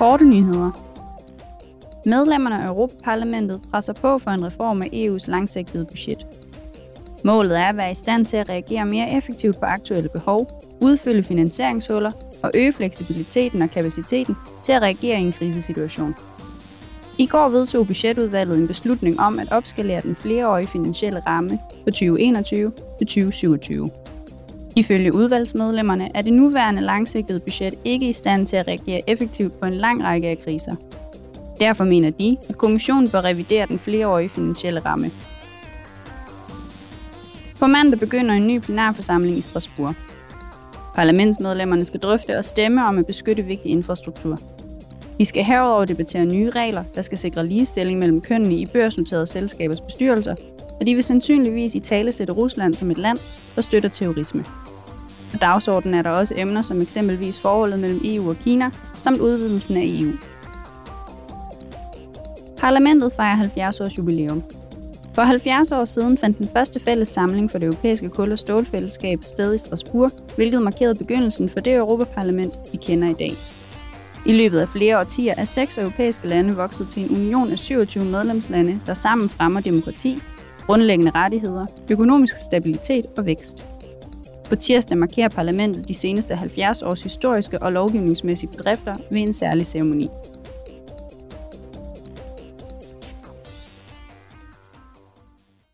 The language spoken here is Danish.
Korte nyheder. Medlemmerne af Europaparlamentet presser på for en reform af EU's langsigtede budget. Målet er at være i stand til at reagere mere effektivt på aktuelle behov, udfylde finansieringshuller og øge fleksibiliteten og kapaciteten til at reagere i en krisesituation. I går vedtog budgetudvalget en beslutning om at opskalere den flereårige finansielle ramme på 2021 til 2027. Ifølge udvalgsmedlemmerne er det nuværende langsigtede budget ikke i stand til at reagere effektivt på en lang række af kriser. Derfor mener de, at kommissionen bør revidere den flereårige finansielle ramme. På mandag begynder en ny plenarforsamling i Strasbourg. Parlamentsmedlemmerne skal drøfte og stemme om at beskytte vigtig infrastruktur. Vi skal herover debattere nye regler, der skal sikre ligestilling mellem kønnene i børsnoterede selskabers bestyrelser, og de vil sandsynligvis i tale sætte Rusland som et land, der støtter terrorisme. På dagsordenen er der også emner som eksempelvis forholdet mellem EU og Kina, samt udvidelsen af EU. Parlamentet fejrer 70 års jubilæum. For 70 år siden fandt den første fælles samling for det europæiske kul- og stålfællesskab sted i Strasbourg, hvilket markerede begyndelsen for det Europaparlament, vi kender i dag. I løbet af flere årtier er seks europæiske lande vokset til en union af 27 medlemslande, der sammen fremmer demokrati, grundlæggende rettigheder, økonomisk stabilitet og vækst. På tirsdag markerer parlamentet de seneste 70 års historiske og lovgivningsmæssige bedrifter ved en særlig ceremoni.